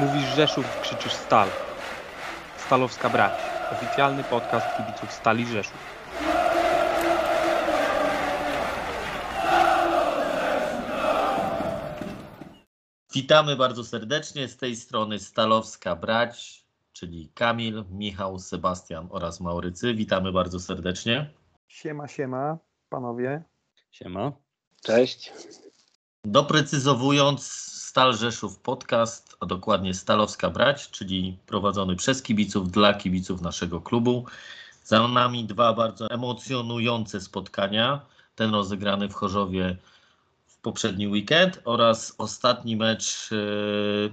Mówisz Rzeszów, krzyczysz Stal. Stalowska Brać. Oficjalny podcast kibiców Stali Rzeszów. Witamy bardzo serdecznie z tej strony Stalowska Brać, czyli Kamil, Michał, Sebastian oraz Maurycy. Witamy bardzo serdecznie. Siema, siema, panowie. Siema. Cześć. Doprecyzowując, Stal Rzeszów podcast, a dokładnie Stalowska Brać, czyli prowadzony przez kibiców dla kibiców naszego klubu. Za nami dwa bardzo emocjonujące spotkania. Ten rozegrany w Chorzowie w poprzedni weekend oraz ostatni mecz yy,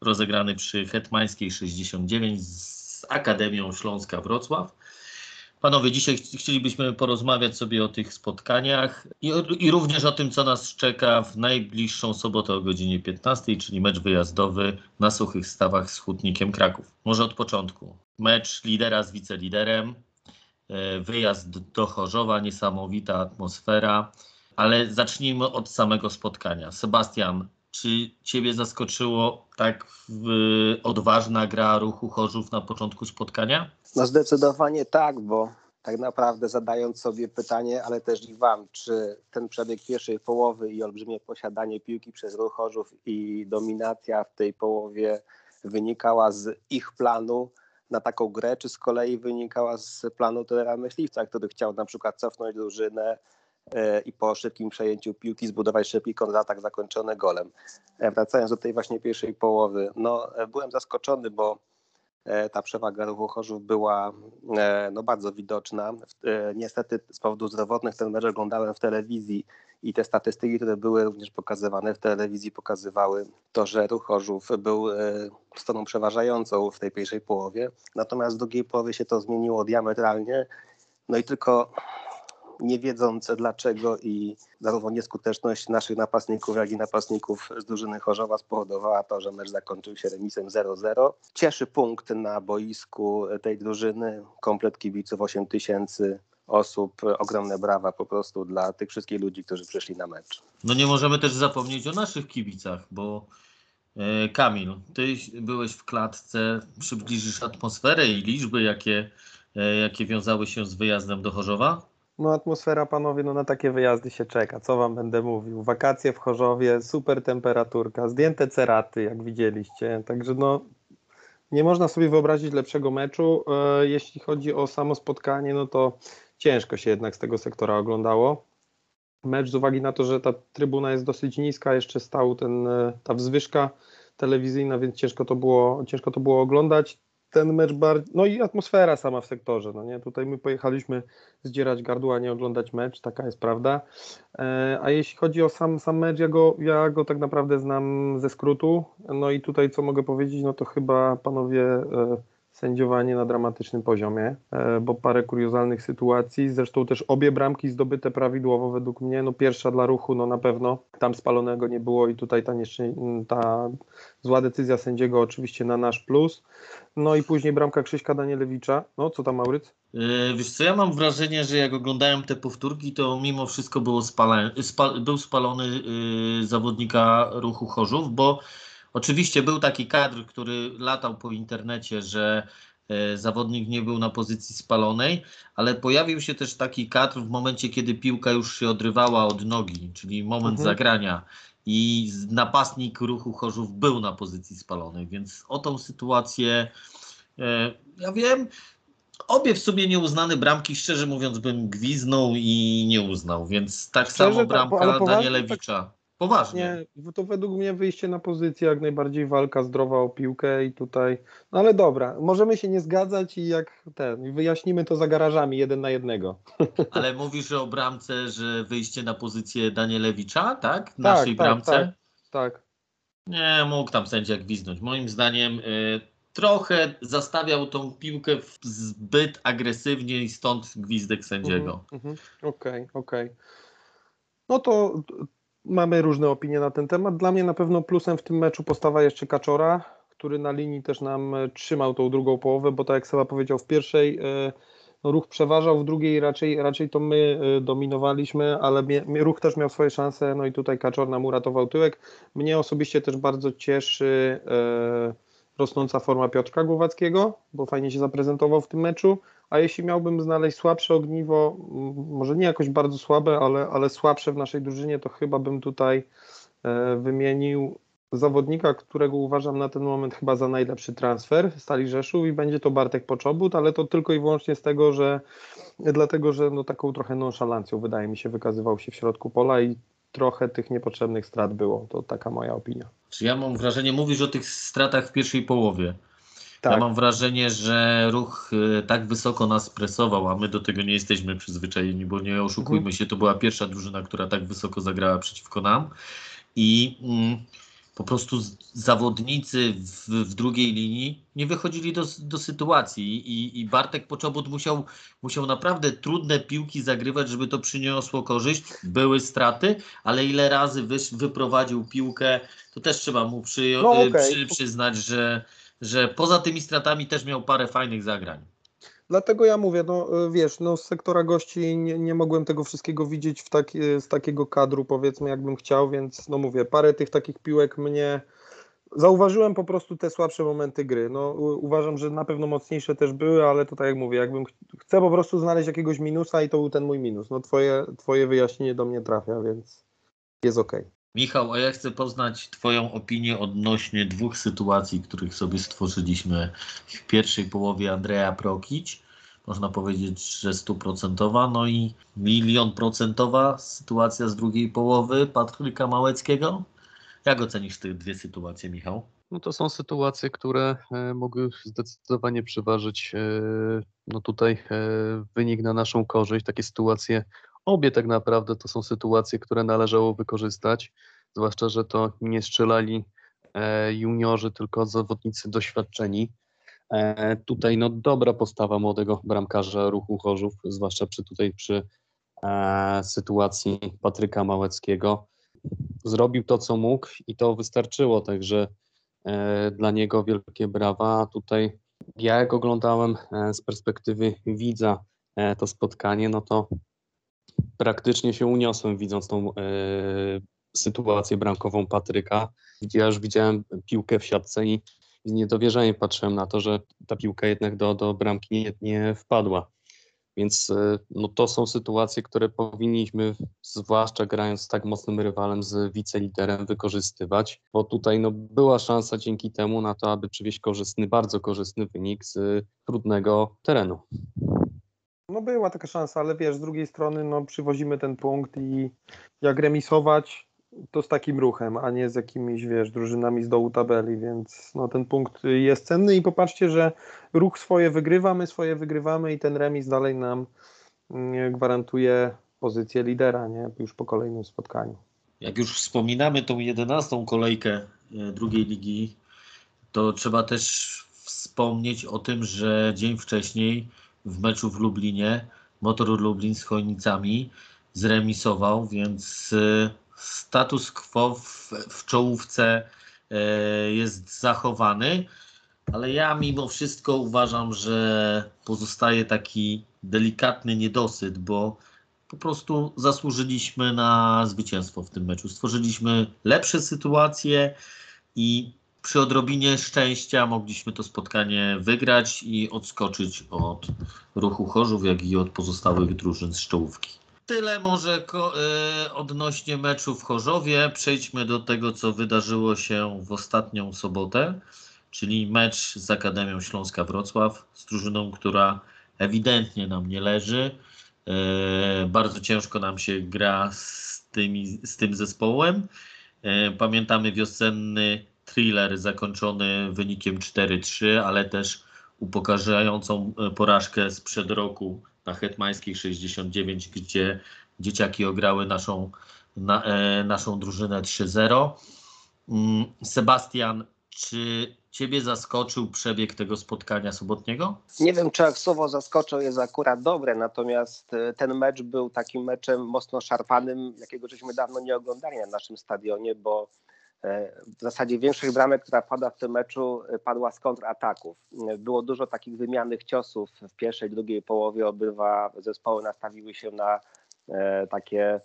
rozegrany przy Hetmańskiej 69 z Akademią Śląska Wrocław. Panowie, dzisiaj chcielibyśmy porozmawiać sobie o tych spotkaniach i, i, również o tym, co nas czeka w najbliższą sobotę o godzinie 15, czyli mecz wyjazdowy na suchych stawach z Hutnikiem Kraków. Może od początku. Mecz lidera z wiceliderem, e, wyjazd do Chorzowa, niesamowita atmosfera, ale zacznijmy od samego spotkania. Sebastian, czy Ciebie zaskoczyło tak odważna gra ruchu Chorzów na początku spotkania? No zdecydowanie tak, bo tak naprawdę zadając sobie pytanie, ale też i Wam, czy ten przebieg pierwszej połowy i olbrzymie posiadanie piłki przez ruch Chorzów i dominacja w tej połowie wynikała z ich planu na taką grę, czy z kolei wynikała z planu trenera myśliwca, który chciał na przykład cofnąć drużynę, i po szybkim przejęciu piłki zbudować szybki kontratak zakończony golem. E, wracając do tej właśnie pierwszej połowy, no e, byłem zaskoczony, bo ta przewaga ruchu Chorzów była no, bardzo widoczna. Niestety z powodów zdrowotnych ten mecz oglądałem w telewizji i te statystyki, które były również pokazywane w telewizji pokazywały to, że ruch Chorzów był stroną przeważającą w tej pierwszej połowie. Natomiast w drugiej połowie się to zmieniło diametralnie. No i tylko nie wiedząc dlaczego i zarówno nieskuteczność naszych napastników, jak i napastników z drużyny Chorzowa spowodowała to, że mecz zakończył się remisem 0-0. Cieszy punkt na boisku tej drużyny, komplet kibiców 8 tysięcy osób, ogromne brawa po prostu dla tych wszystkich ludzi, którzy przyszli na mecz. No nie możemy też zapomnieć o naszych kibicach, bo e, Kamil, ty byłeś w klatce, przybliżysz atmosferę i liczby, jakie, e, jakie wiązały się z wyjazdem do Chorzowa? No atmosfera, panowie, no na takie wyjazdy się czeka. Co wam będę mówił? Wakacje w Chorzowie, super temperaturka, zdjęte ceraty, jak widzieliście. Także no nie można sobie wyobrazić lepszego meczu. E, jeśli chodzi o samo spotkanie, no to ciężko się jednak z tego sektora oglądało. Mecz z uwagi na to, że ta trybuna jest dosyć niska, jeszcze stał ten, e, ta wzwyżka telewizyjna, więc ciężko to było, ciężko to było oglądać ten mecz bardziej, no i atmosfera sama w sektorze, no nie, tutaj my pojechaliśmy zdzierać gardła, nie oglądać mecz, taka jest prawda, e, a jeśli chodzi o sam, sam mecz, ja go, ja go tak naprawdę znam ze skrótu, no i tutaj co mogę powiedzieć, no to chyba panowie e, sędziowanie na dramatycznym poziomie, e, bo parę kuriozalnych sytuacji, zresztą też obie bramki zdobyte prawidłowo według mnie, no pierwsza dla ruchu, no na pewno tam spalonego nie było i tutaj ta, ta zła decyzja sędziego oczywiście na nasz plus, no i później bramka Krzyśka Danielewicza, no co tam Mauryc? Yy, wiesz co, ja mam wrażenie, że jak oglądałem te powtórki, to mimo wszystko było był spalony yy, zawodnika ruchu Chorzów, bo Oczywiście był taki kadr, który latał po internecie, że e, zawodnik nie był na pozycji spalonej, ale pojawił się też taki kadr w momencie, kiedy piłka już się odrywała od nogi, czyli moment mhm. zagrania i napastnik ruchu Chorzów był na pozycji spalonej, więc o tą sytuację e, ja wiem, obie w sumie nieuznane bramki, szczerze mówiąc bym gwiznął i nie uznał, więc tak szczerze, samo tak, bramka tak, Danielewicza. Tak Poważnie. Nie, to według mnie wyjście na pozycję, jak najbardziej walka zdrowa o piłkę i tutaj. No ale dobra, możemy się nie zgadzać i jak ten, wyjaśnimy to za garażami jeden na jednego. Ale mówisz o bramce, że wyjście na pozycję Danielewicza, tak? W tak, naszej tak, bramce? Tak, tak. Nie, mógł tam sędzia gwiznąć. Moim zdaniem y, trochę zastawiał tą piłkę zbyt agresywnie i stąd gwizdek sędziego. Mhm, mhm. Okej, okej. Okay, okay. No to Mamy różne opinie na ten temat. Dla mnie na pewno plusem w tym meczu postawa jeszcze Kaczora, który na linii też nam e, trzymał tą drugą połowę, bo tak jak Seba powiedział w pierwszej, e, no ruch przeważał, w drugiej raczej, raczej to my y, dominowaliśmy, ale ruch też miał swoje szanse, no i tutaj Kaczor nam uratował tyłek. Mnie osobiście też bardzo cieszy e, rosnąca forma Piotrka Głowackiego, bo fajnie się zaprezentował w tym meczu, a jeśli miałbym znaleźć słabsze ogniwo, może nie jakoś bardzo słabe, ale, ale słabsze w naszej drużynie, to chyba bym tutaj e, wymienił zawodnika, którego uważam na ten moment chyba za najlepszy transfer Stali Rzeszów i będzie to Bartek Poczobut, ale to tylko i wyłącznie z tego, że dlatego, że no taką trochę nonszalancją wydaje mi się wykazywał się w środku pola i trochę tych niepotrzebnych strat było. To taka moja opinia. Czy ja mam wrażenie, mówisz o tych stratach w pierwszej połowie. Tak. Ja mam wrażenie, że ruch y, tak wysoko nas presował, a my do tego nie jesteśmy przyzwyczajeni, bo nie oszukujmy Mhm. się, to była pierwsza drużyna, która tak wysoko zagrała przeciwko nam. I mm, po prostu zawodnicy w, w drugiej linii nie wychodzili do, do sytuacji i, i Bartek Poczobut musiał, musiał naprawdę trudne piłki zagrywać, żeby to przyniosło korzyść. Były straty, ale ile razy wysz, wyprowadził piłkę, to też trzeba mu przyjo- No, y, okej. przy, przyznać, że, że poza tymi stratami też miał parę fajnych zagrań. Dlatego ja mówię, no y, wiesz, no z sektora gości nie, nie mogłem tego wszystkiego widzieć w taki, z takiego kadru, powiedzmy, jakbym chciał, więc no mówię, parę tych takich piłek mnie. Zauważyłem po prostu te słabsze momenty gry. No, uważam, że na pewno mocniejsze też były, ale to tak jak mówię, jakbym ch- chcę po prostu znaleźć jakiegoś minusa i to był ten mój minus. No twoje, twoje wyjaśnienie do mnie trafia, więc jest okej. Michał, a ja chcę poznać Twoją opinię odnośnie dwóch sytuacji, których sobie stworzyliśmy w pierwszej połowie Andrea Prokić. Można powiedzieć, że stuprocentowa, no i milion procentowa sytuacja z drugiej połowy Patryka Małeckiego. Jak ocenisz te dwie sytuacje, Michał? No to są sytuacje, które e, mogły zdecydowanie przeważyć e, no tutaj e, wynik na naszą korzyść. Takie sytuacje, obie tak naprawdę to są sytuacje, które należało wykorzystać, zwłaszcza, że to nie strzelali e, juniorzy, tylko zawodnicy doświadczeni. E, Tutaj no dobra postawa młodego bramkarza ruchu Chorzów, zwłaszcza przy tutaj przy e, sytuacji Patryka Małeckiego. Zrobił to, co mógł i to wystarczyło, także dla niego wielkie brawa. Tutaj ja jak oglądałem z perspektywy widza to spotkanie, no to praktycznie się uniosłem widząc tą e, sytuację bramkową Patryka. Ja już widziałem piłkę w siatce i z niedowierzaniem patrzyłem na to, że ta piłka jednak do, do bramki nie, nie wpadła. Więc e, no, to są sytuacje, które powinniśmy, zwłaszcza grając z tak mocnym rywalem, z wiceliderem, wykorzystywać, bo tutaj no, była szansa dzięki temu na to, aby przywieźć korzystny, bardzo korzystny wynik z trudnego terenu. No była taka szansa, ale wiesz, z drugiej strony no przywozimy ten punkt i jak remisować, to z takim ruchem, a nie z jakimiś, wiesz, drużynami z dołu tabeli, więc no ten punkt jest cenny i popatrzcie, że ruch swoje wygrywa, my swoje wygrywamy i ten remis dalej nam mm, gwarantuje pozycję lidera, nie? Już po kolejnym spotkaniu. Jak już wspominamy tą jedenastą kolejkę e, drugiej ligi, to trzeba też wspomnieć o tym, że dzień wcześniej w meczu w Lublinie Motor Lublin z Chojnicami zremisował, więc e, status quo w, w czołówce e, jest zachowany, ale ja mimo wszystko uważam, że pozostaje taki delikatny niedosyt, bo po prostu zasłużyliśmy na zwycięstwo w tym meczu. Stworzyliśmy lepsze sytuacje i przy odrobinie szczęścia mogliśmy to spotkanie wygrać i odskoczyć od ruchu Chorzów, jak i od pozostałych drużyn z czołówki. Tyle może e, odnośnie meczu w Chorzowie. Przejdźmy do tego, co wydarzyło się w ostatnią sobotę, czyli mecz z Akademią Śląska Wrocław, z drużyną, która ewidentnie nam nie leży. E, Bardzo ciężko nam się gra z, tymi, z tym zespołem. E, Pamiętamy wiosenny thriller zakończony wynikiem 4-3, ale też upokarzającą e, porażkę sprzed roku na Hetmańskiej 69, gdzie dzieciaki ograły naszą, na, e, naszą drużynę 3-0. Mm, Sebastian, czy Ciebie zaskoczył przebieg tego spotkania sobotniego? Nie wiem, czy słowo zaskoczył jest akurat dobre, natomiast e, ten mecz był takim meczem mocno szarpanym, jakiego żeśmy dawno nie oglądali na naszym stadionie, bo w zasadzie większość bramek, która padła w tym meczu, padła z kontrataków. Było dużo takich wymiannych ciosów w pierwszej, drugiej połowie. Obydwa zespoły nastawiły się na takie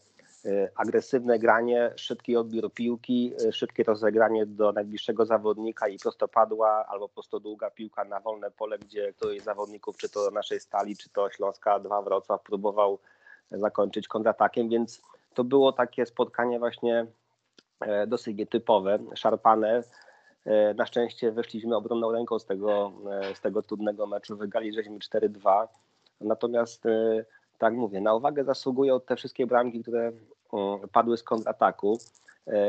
agresywne granie, szybki odbiór piłki, szybkie rozegranie do najbliższego zawodnika i prostopadła albo długa piłka na wolne pole, gdzie któryś z zawodników, czy to naszej Stali, czy to Śląska 2 Wrocław próbował zakończyć kontratakiem, więc to było takie spotkanie właśnie e, dosyć nietypowe, szarpane. E, na szczęście wyszliśmy obronną ręką z tego, e, z tego trudnego meczu, wygrali żeśmy 4-2. Natomiast tak mówię, na uwagę zasługują te wszystkie bramki, które padły z kontrataku.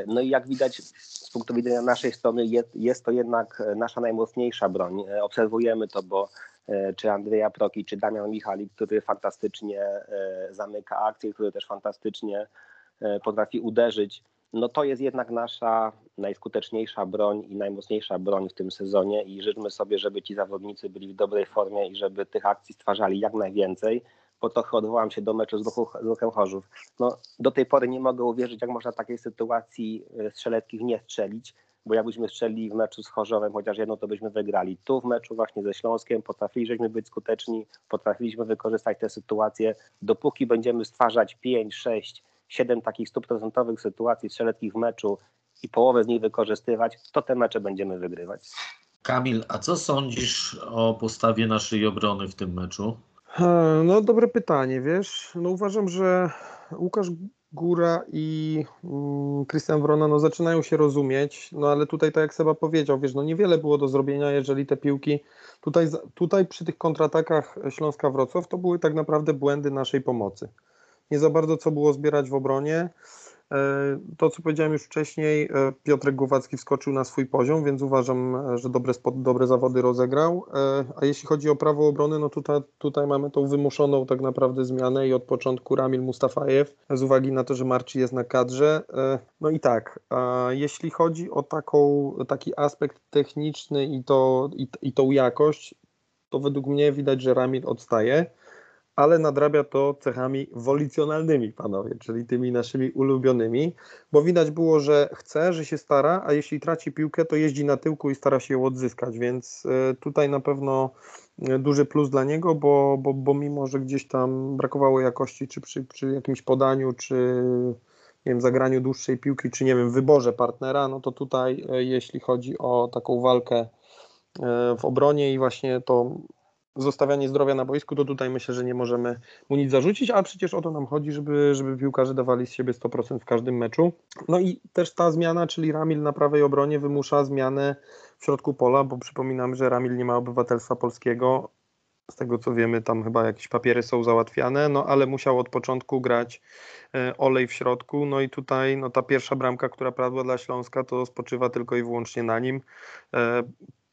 No i jak widać z punktu widzenia naszej strony jest, to jednak nasza najmocniejsza broń. Obserwujemy to, bo E, czy Andrzeja Proki, czy Damian Michalik, który fantastycznie e, zamyka akcję, który też fantastycznie e, potrafi uderzyć. No to jest jednak nasza najskuteczniejsza broń i najmocniejsza broń w tym sezonie i życzmy sobie, żeby ci zawodnicy byli w dobrej formie i żeby tych akcji stwarzali jak najwięcej. Po trochę odwołam się do meczu z, Ruchem Chorzów. No, do tej pory nie mogę uwierzyć, jak można takiej sytuacji strzeleckich nie strzelić bo jakbyśmy strzelili w meczu z Chorzowem chociaż jedno, to byśmy wygrali. Tu w meczu właśnie ze Śląskiem potrafiliśmy być skuteczni, potrafiliśmy wykorzystać tę sytuację. Dopóki będziemy stwarzać 5, 6, 7 takich stuprocentowych sytuacji strzeleckich w meczu i połowę z nich wykorzystywać, to te mecze będziemy wygrywać. Kamil, a co sądzisz o postawie naszej obrony w tym meczu? No, dobre pytanie, wiesz. No, uważam, że Łukasz Góra i Krystian mm, Wrona no, zaczynają się rozumieć, no ale tutaj, tak jak Seba powiedział, wiesz, no niewiele było do zrobienia, jeżeli te piłki, tutaj, tutaj przy tych kontratakach Śląska-Wrocław to były tak naprawdę błędy naszej pomocy. Nie za bardzo co było zbierać w obronie, E, to, co powiedziałem już wcześniej, e, Piotrek Głowacki wskoczył na swój poziom, więc uważam, e, że dobre, dobre zawody rozegrał. A jeśli chodzi o prawo obrony, no tutaj, tutaj mamy tą wymuszoną tak naprawdę zmianę i od początku Ramil Mustafajew, z uwagi na to, że Marci jest na kadrze. No i tak, jeśli chodzi o taką, taki aspekt techniczny i, to, i, i tą jakość, to według mnie widać, że Ramil odstaje ale nadrabia to cechami wolicjonalnymi, panowie, czyli tymi naszymi ulubionymi, bo widać było, że chce, że się stara, a jeśli traci piłkę, to jeździ na tyłku i stara się ją odzyskać, więc e, tutaj na pewno e, duży plus dla niego, bo, bo, bo mimo, że gdzieś tam brakowało jakości, czy przy, przy jakimś podaniu, czy nie wiem, zagraniu dłuższej piłki, czy nie wiem, wyborze partnera, no to tutaj, e, jeśli chodzi o taką walkę w obronie i właśnie to zostawianie zdrowia na boisku, to tutaj myślę, że nie możemy mu nic zarzucić, a przecież o to nam chodzi, żeby, żeby piłkarze dawali z siebie 100% w każdym meczu. No i też ta zmiana, czyli Ramil na prawej obronie wymusza zmianę w środku pola, bo przypominam, że Ramil nie ma obywatelstwa polskiego. Z tego co wiemy, tam chyba jakieś papiery są załatwiane, no ale musiał od początku grać e, olej w środku. No i tutaj no, ta pierwsza bramka, która padła dla Śląska, to spoczywa tylko i wyłącznie na nim.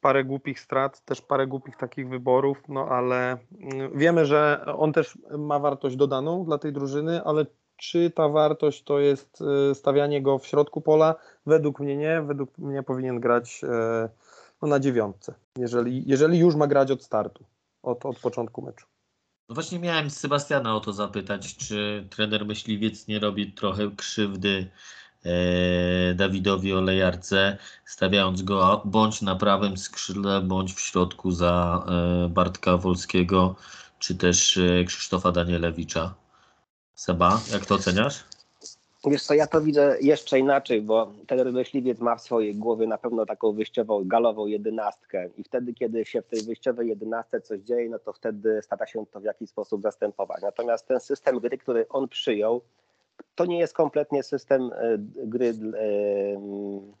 Parę głupich strat, też parę głupich takich wyborów, no ale mm, wiemy, że on też ma wartość dodaną dla tej drużyny, ale czy ta wartość to jest y, stawianie go w środku pola? Według mnie nie, według mnie powinien grać e, no, na dziewiątce, jeżeli, jeżeli już ma grać od startu, od, od początku meczu. No właśnie miałem Sebastiana o to zapytać, czy trener Myśliwiec nie robi trochę krzywdy Dawidowi Olejarce, stawiając go bądź na prawym skrzydle, bądź w środku za e, Bartka Wolskiego, czy też e, Krzysztofa Danielewicza. Seba, jak to oceniasz? Wiesz co, ja to widzę jeszcze inaczej, bo ten myśliwiec ma w swojej głowie na pewno taką wyjściową, galową jedenastkę i wtedy, kiedy się w tej wyjściowej jedenastce coś dzieje, no to wtedy stara się to w jakiś sposób zastępować. Natomiast ten system gry, który on przyjął, to nie jest kompletnie system e, gry e,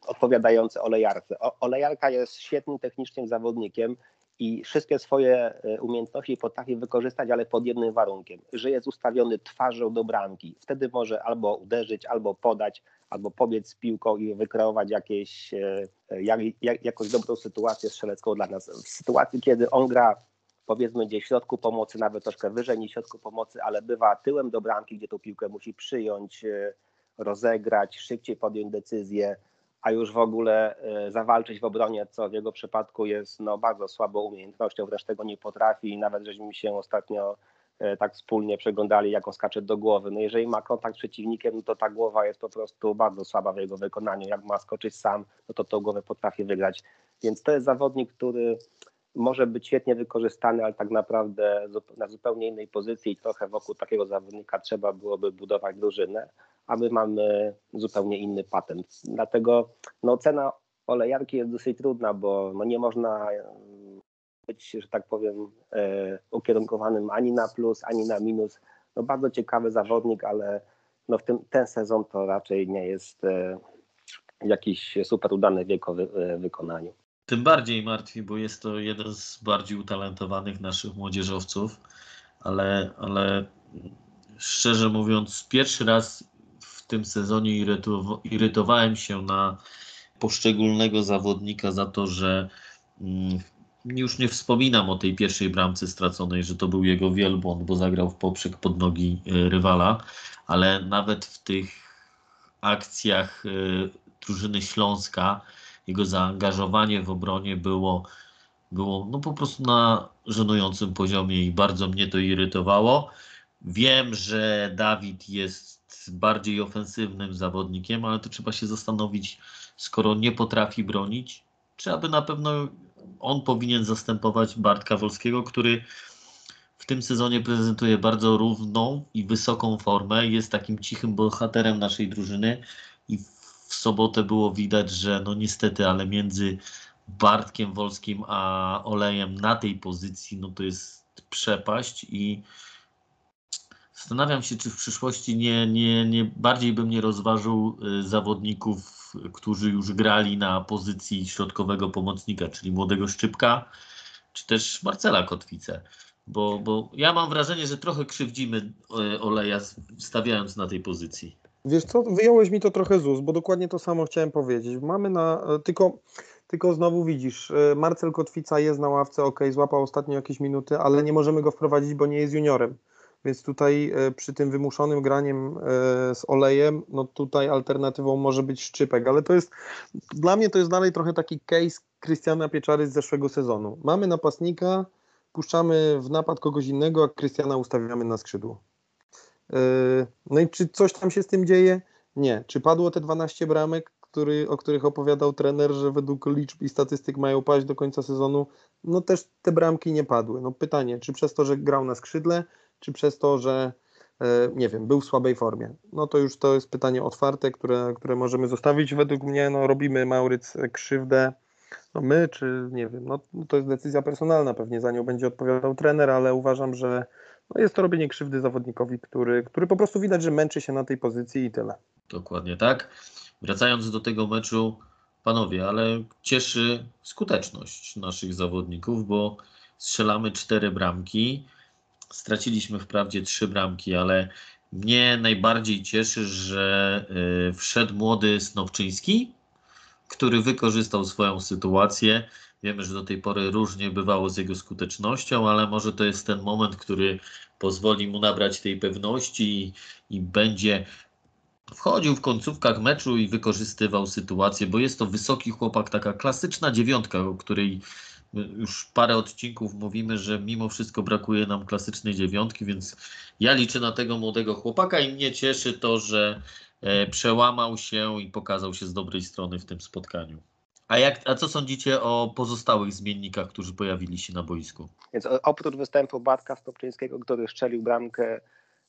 odpowiadający olejarce. Olejarka jest świetnym technicznym zawodnikiem i wszystkie swoje e, umiejętności potrafi wykorzystać, ale pod jednym warunkiem, że jest ustawiony twarzą do bramki. Wtedy może albo uderzyć, albo podać, albo pobiec z piłką i wykreować jakieś, jak, jak, jakąś dobrą sytuację strzelecką dla nas. W sytuacji, kiedy on gra powiedzmy gdzieś w środku pomocy, nawet troszkę wyżej niż w środku pomocy, ale bywa tyłem do bramki, gdzie tą piłkę musi przyjąć, e, rozegrać, szybciej podjąć decyzję, a już w ogóle e, zawalczyć w obronie, co w jego przypadku jest no, bardzo słabą umiejętnością, wreszcie tego nie potrafi i nawet żeśmy się ostatnio e, tak wspólnie przeglądali, jak on skacze do głowy. No jeżeli ma kontakt z przeciwnikiem, no to ta głowa jest po prostu bardzo słaba w jego wykonaniu. Jak ma skoczyć sam, no to tą głowę potrafi wygrać. Więc to jest zawodnik, który może być świetnie wykorzystany, ale tak naprawdę na zupełnie innej pozycji i trochę wokół takiego zawodnika trzeba byłoby budować drużynę, a my mamy zupełnie inny patent. Dlatego no, cena olejarki jest dosyć trudna, bo no, nie można być, że tak powiem, e, ukierunkowanym ani na plus, ani na minus. No, bardzo ciekawy zawodnik, ale no, w tym, ten sezon to raczej nie jest e, jakiś super udany w jego wy, wykonaniu. Tym bardziej martwi, bo jest to jeden z bardziej utalentowanych naszych młodzieżowców, ale, ale szczerze mówiąc, pierwszy raz w tym sezonie irytowałem się na poszczególnego zawodnika za to, że mm, już nie wspominam o tej pierwszej bramce straconej, że to był jego wielbłąd, bo zagrał w poprzek pod nogi e, rywala, ale nawet w tych akcjach e, drużyny Śląska jego zaangażowanie w obronie było, było no po prostu na żenującym poziomie i bardzo mnie to irytowało. Wiem, że Dawid jest bardziej ofensywnym zawodnikiem, ale to trzeba się zastanowić, skoro nie potrafi bronić, czy aby na pewno on powinien zastępować Bartka Wolskiego, który w tym sezonie prezentuje bardzo równą i wysoką formę. Jest takim cichym bohaterem naszej drużyny i w sobotę było widać, że no niestety, ale między Bartkiem Wolskim a Olejem na tej pozycji, no to jest przepaść i zastanawiam się, czy w przyszłości nie, nie, nie bardziej bym nie rozważył y, zawodników którzy już grali na pozycji środkowego pomocnika, czyli młodego Szczypka, czy też Marcela Kotwicę. Bo, bo ja mam wrażenie, że trochę krzywdzimy e, Oleja stawiając na tej pozycji. Wiesz co, wyjąłeś mi to trochę z ust, bo dokładnie to samo chciałem powiedzieć. Mamy na, e, tylko, tylko znowu widzisz, e, Marcel Kotwica jest na ławce, ok, złapał ostatnio jakieś minuty, ale nie możemy go wprowadzić, bo nie jest juniorem. Więc tutaj e, przy tym wymuszonym graniem z olejem, no tutaj alternatywą może być szczypek, ale to jest, dla mnie to jest dalej trochę taki case Krystiana Pieczary z zeszłego sezonu. Mamy napastnika, puszczamy w napad kogoś innego, a Krystiana ustawiamy na skrzydło. E, no i czy coś tam się z tym dzieje? Nie. Czy padło te 12 bramek, który, o których opowiadał trener, że według liczb i statystyk mają paść do końca sezonu? No też te bramki nie padły. No pytanie, czy przez to, że grał na skrzydle, czy przez to, że e, nie wiem, był w słabej formie. No to już to jest pytanie otwarte, które, które możemy zostawić. Według mnie no, robimy Mauryc krzywdę. No my, czy nie wiem, no to jest decyzja personalna, pewnie za nią będzie odpowiadał trener, ale uważam, że no jest to robienie krzywdy zawodnikowi, który, który po prostu widać, że męczy się na tej pozycji i tyle. Dokładnie tak. Wracając do tego meczu, panowie, ale cieszy skuteczność naszych zawodników, bo strzelamy cztery bramki. Straciliśmy wprawdzie trzy bramki, ale mnie najbardziej cieszy, że y, wszedł młody Snowczyński, który wykorzystał swoją sytuację. Wiemy, że do tej pory różnie bywało z jego skutecznością, ale może to jest ten moment, który pozwoli mu nabrać tej pewności i, i będzie wchodził w końcówkach meczu i wykorzystywał sytuację, bo jest to wysoki chłopak, taka klasyczna dziewiątka, o której już parę odcinków mówimy, że mimo wszystko brakuje nam klasycznej dziewiątki, więc ja liczę na tego młodego chłopaka i mnie cieszy to, że e, przełamał się i pokazał się z dobrej strony w tym spotkaniu. A, jak, a co sądzicie o pozostałych zmiennikach, którzy pojawili się na boisku? Więc oprócz występu Bartka Stopczyńskiego, który szczelił bramkę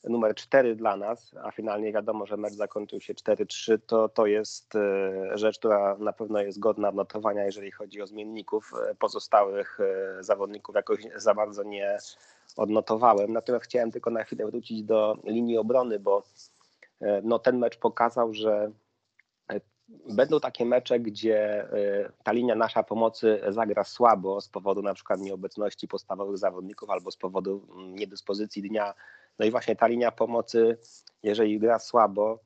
numer 4 dla nas, a finalnie wiadomo, że mecz zakończył się 4-3, to, to jest e, rzecz, która na pewno jest godna odnotowania, jeżeli chodzi o zmienników. E, pozostałych e, zawodników jakoś za bardzo nie odnotowałem. Natomiast chciałem tylko na chwilę wrócić do linii obrony, bo no, ten mecz pokazał, że będą takie mecze, gdzie ta linia nasza pomocy zagra słabo z powodu na przykład nieobecności podstawowych zawodników albo z powodu mm, niedyspozycji dnia no i właśnie ta linia pomocy, jeżeli gra słabo,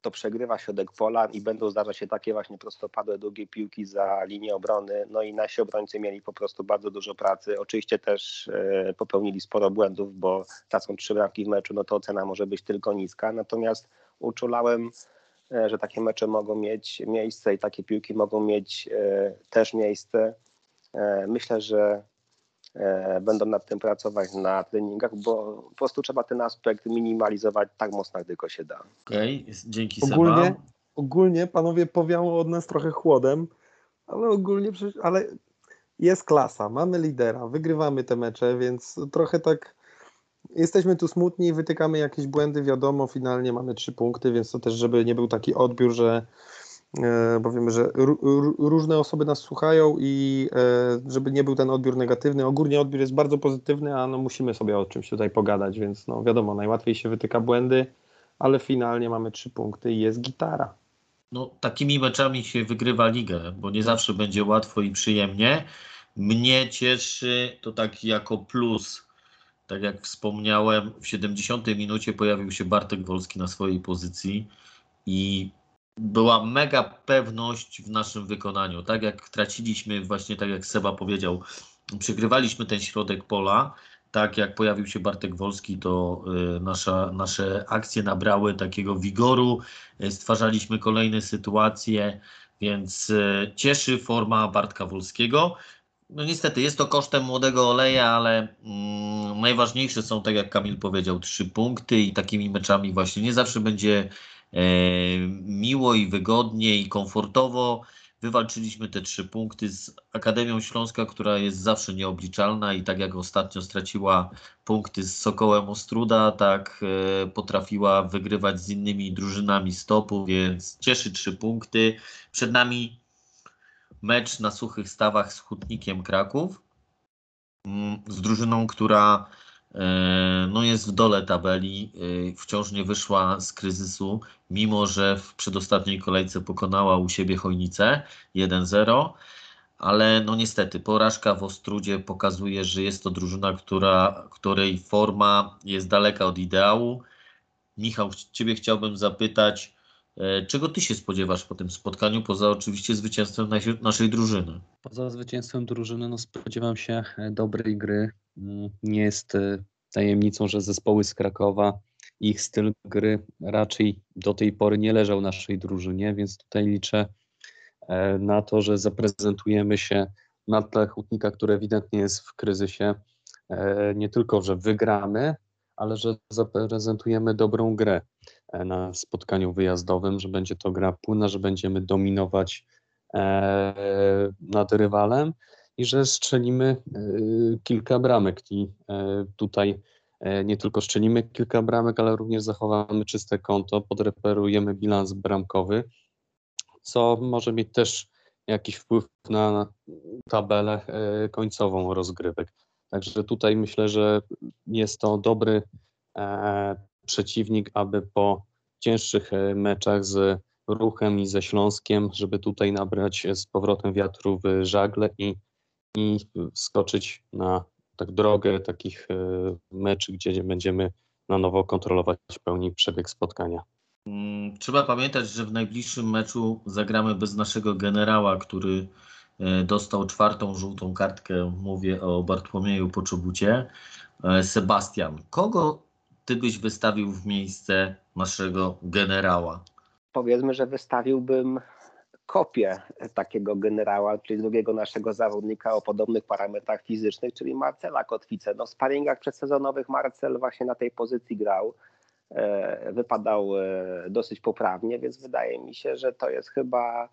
to przegrywa środek pola i będą zdarzać się takie właśnie prostopadłe, długie piłki za linię obrony. No i nasi obrońcy mieli po prostu bardzo dużo pracy. Oczywiście też e, popełnili sporo błędów, bo tracą trzy bramki w meczu, no to ocena może być tylko niska. Natomiast uczulałem, że takie mecze mogą mieć miejsce i takie piłki mogą mieć e, też miejsce. Myślę, że e, będą nad tym pracować na treningach, bo po prostu trzeba ten aspekt minimalizować tak mocno, jak tylko się da. Okej, dzięki Ogólnie, Seba. ogólnie panowie powiało od nas trochę chłodem, ale ogólnie ale jest klasa, mamy lidera, wygrywamy te mecze, więc trochę tak jesteśmy tu smutni, wytykamy jakieś błędy, wiadomo, finalnie mamy trzy punkty, więc to też, żeby nie był taki odbiór, że e, bo wiemy, że ró- ró- różne osoby nas słuchają i e, żeby nie był ten odbiór negatywny. Ogólnie odbiór jest bardzo pozytywny, a no musimy sobie o czymś tutaj pogadać, więc no wiadomo, najłatwiej się wytyka błędy, ale finalnie mamy trzy punkty i jest gitara. No, takimi meczami się wygrywa ligę, bo nie zawsze będzie łatwo i przyjemnie. Mnie cieszy to tak jako plus. Tak jak wspomniałem, w 70 minucie pojawił się Bartek Wolski na swojej pozycji i była mega pewność w naszym wykonaniu. Tak jak traciliśmy, właśnie tak jak Seba powiedział, przegrywaliśmy ten środek pola. Tak jak pojawił się Bartek Wolski, to y, nasza, nasze akcje nabrały takiego wigoru, y, stwarzaliśmy kolejne sytuacje, więc y, cieszy forma Bartka Wolskiego. No niestety jest to kosztem młodego oleja, ale mm, najważniejsze są, tak jak Kamil powiedział, trzy punkty i takimi meczami właśnie nie zawsze będzie e, miło i wygodnie i komfortowo. Wywalczyliśmy te trzy punkty z Akademią Śląska, która jest zawsze nieobliczalna i tak jak ostatnio straciła punkty z Sokołem Ostruda, tak e, potrafiła wygrywać z innymi drużynami stopu, więc cieszy trzy punkty. Przed nami mecz na suchych stawach z Hutnikiem Kraków, mm, z drużyną, która e, no jest w dole tabeli, e, wciąż nie wyszła z kryzysu, mimo że w przedostatniej kolejce pokonała u siebie Chojnicę 1-0, ale no niestety porażka w Ostrudzie pokazuje, że jest to drużyna, która, której forma jest daleka od ideału. Michał, Ciebie chciałbym zapytać, czego Ty się spodziewasz po tym spotkaniu, poza oczywiście zwycięstwem naszej drużyny? Poza zwycięstwem drużyny no spodziewam się e, dobrej gry. Mm, Nie jest e, tajemnicą, że zespoły z Krakowa, ich styl gry raczej do tej pory nie leżał naszej drużynie, więc tutaj liczę e, na to, że zaprezentujemy się na tle Hutnika, który ewidentnie jest w kryzysie. E, Nie tylko, że wygramy, ale że zaprezentujemy dobrą grę e, na spotkaniu wyjazdowym, że będzie to gra płynna, że będziemy dominować e, nad rywalem i że strzelimy e, kilka bramek. I e, tutaj e, nie tylko strzelimy kilka bramek, ale również zachowamy czyste konto, podreperujemy bilans bramkowy, co może mieć też jakiś wpływ na tabelę e, końcową rozgrywek. Także tutaj myślę, że jest to dobry e, przeciwnik, aby po cięższych e, meczach z ruchem i ze Śląskiem, żeby tutaj nabrać z powrotem wiatru w żagle i, i skoczyć na tak drogę takich e, meczy, gdzie będziemy na nowo kontrolować w pełni przebieg spotkania. Mm, Trzeba pamiętać, że w najbliższym meczu zagramy bez naszego generała, który e, dostał czwartą żółtą kartkę. Mówię o Bartłomieju Poczobucie. Sebastian, kogo ty byś wystawił w miejsce naszego generała? Powiedzmy, że wystawiłbym kopię takiego generała, czyli drugiego naszego zawodnika o podobnych parametrach fizycznych, czyli Marcela Kotwicę. No w sparingach przedsezonowych Marcel właśnie na tej pozycji grał. E, Wypadał e, dosyć poprawnie, więc wydaje mi się, że to jest chyba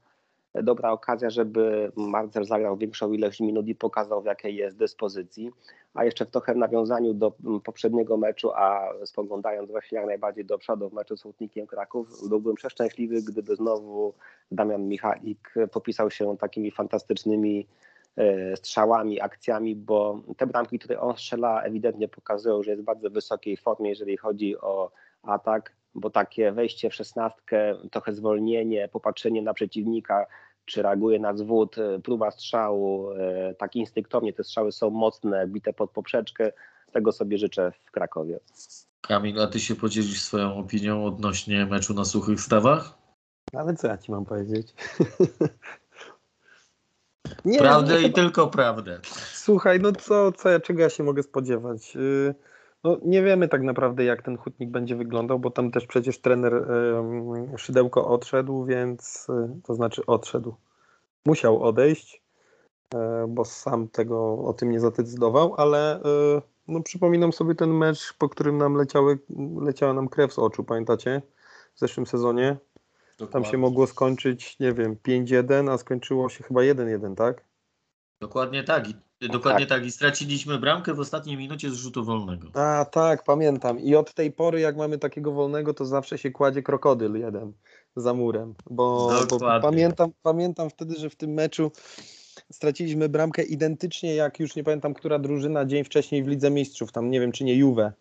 dobra okazja, żeby Marcel zagrał większą ilość minut i pokazał, w jakiej jest dyspozycji. A jeszcze trochę w nawiązaniu do mm, poprzedniego meczu, a spoglądając właśnie jak najbardziej do przodu w meczu z Hutnikiem Kraków, byłbym przeszczęśliwy, gdyby znowu Damian Michalik popisał się takimi fantastycznymi e, strzałami, akcjami, bo te bramki, które on strzela, ewidentnie pokazują, że jest w bardzo wysokiej formie, jeżeli chodzi o atak, bo takie wejście w szesnastkę, trochę zwolnienie, popatrzenie na przeciwnika, czy reaguje na zwód, e, próba strzału, e, tak instynktownie te strzały są mocne, bite pod poprzeczkę, tego sobie życzę w Krakowie. Kamil, a ty się podzielisz swoją opinią odnośnie meczu na suchych stawach? Ale co ja ci mam powiedzieć? Nie, Prawdę no, i tylko prawdę. Słuchaj, no co, co ja, czego ja się mogę spodziewać? Yy, No, nie wiemy tak naprawdę, jak ten hutnik będzie wyglądał, bo tam też przecież trener ym, Szydełko odszedł, więc y, to znaczy odszedł. Musiał odejść, e, bo sam tego o tym nie zadecydował, ale e, no, przypominam sobie ten mecz, po którym nam leciały, leciała nam krew z oczu, pamiętacie? W zeszłym sezonie. Tam się mogło skończyć, nie wiem, 5-1, a skończyło się chyba 1-1, tak? Dokładnie tak. I, dokładnie tak. I straciliśmy bramkę w ostatniej minucie z rzutu wolnego. A tak, pamiętam. I od tej pory, jak mamy takiego wolnego, to zawsze się kładzie krokodyl jeden za murem. Bo, bo pamiętam, pamiętam wtedy, że w tym meczu straciliśmy bramkę identycznie jak już nie pamiętam, która drużyna dzień wcześniej w Lidze Mistrzów. Tam nie wiem, czy nie Juve.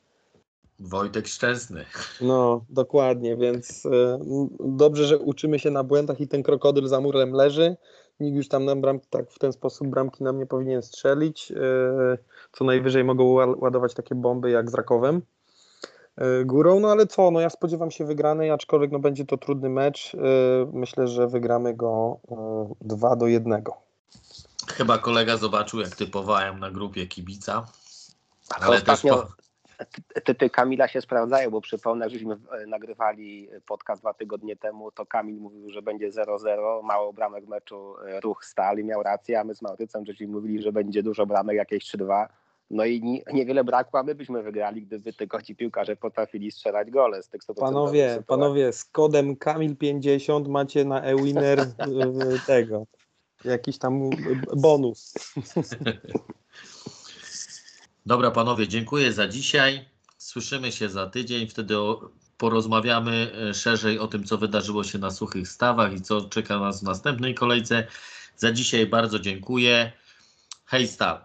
Wojtek Szczęsny. No, dokładnie, więc m, dobrze, że uczymy się na błędach i ten krokodyl za murem leży. Nikt już tam nam bramki, tak w ten sposób bramki nam nie powinien strzelić. E, co najwyżej mogą ła- ładować takie bomby jak z Rakowem e, górą. No ale co, no ja spodziewam się wygranej, aczkolwiek no będzie to trudny mecz. E, myślę, że wygramy go e, 2 do 1. Chyba kolega zobaczył, jak typowałem na grupie kibica. Ale też ostatnio ty- typy Kamila się sprawdzają, bo przypomnę, żeśmy e, nagrywali podcast dwa tygodnie temu, to Kamil mówił, że będzie 0-0, mało bramek meczu e, ruch stal i miał rację, a my z Maurycem żeśmy mówili, że będzie dużo bramek, jakieś 3-2. No i ni- niewiele brakło, a my byśmy wygrali, gdyby tylko ci piłkarze potrafili strzelać gole z tych 100% Panowie, sytuacji. panowie, z kodem Kamil50 macie na e-winner e, tego. Jakiś tam bonus. Dobra, panowie, dziękuję za dzisiaj. Słyszymy się za tydzień. Wtedy porozmawiamy e, szerzej o tym, co wydarzyło się na suchych stawach i co czeka nas w następnej kolejce. Za dzisiaj bardzo dziękuję. Hej, Stal.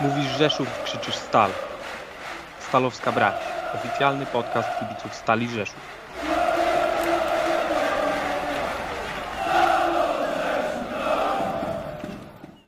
Mówisz Rzeszów, krzyczysz Stal. Stalowska Brać. Oficjalny podcast kibiców Stali Rzeszów.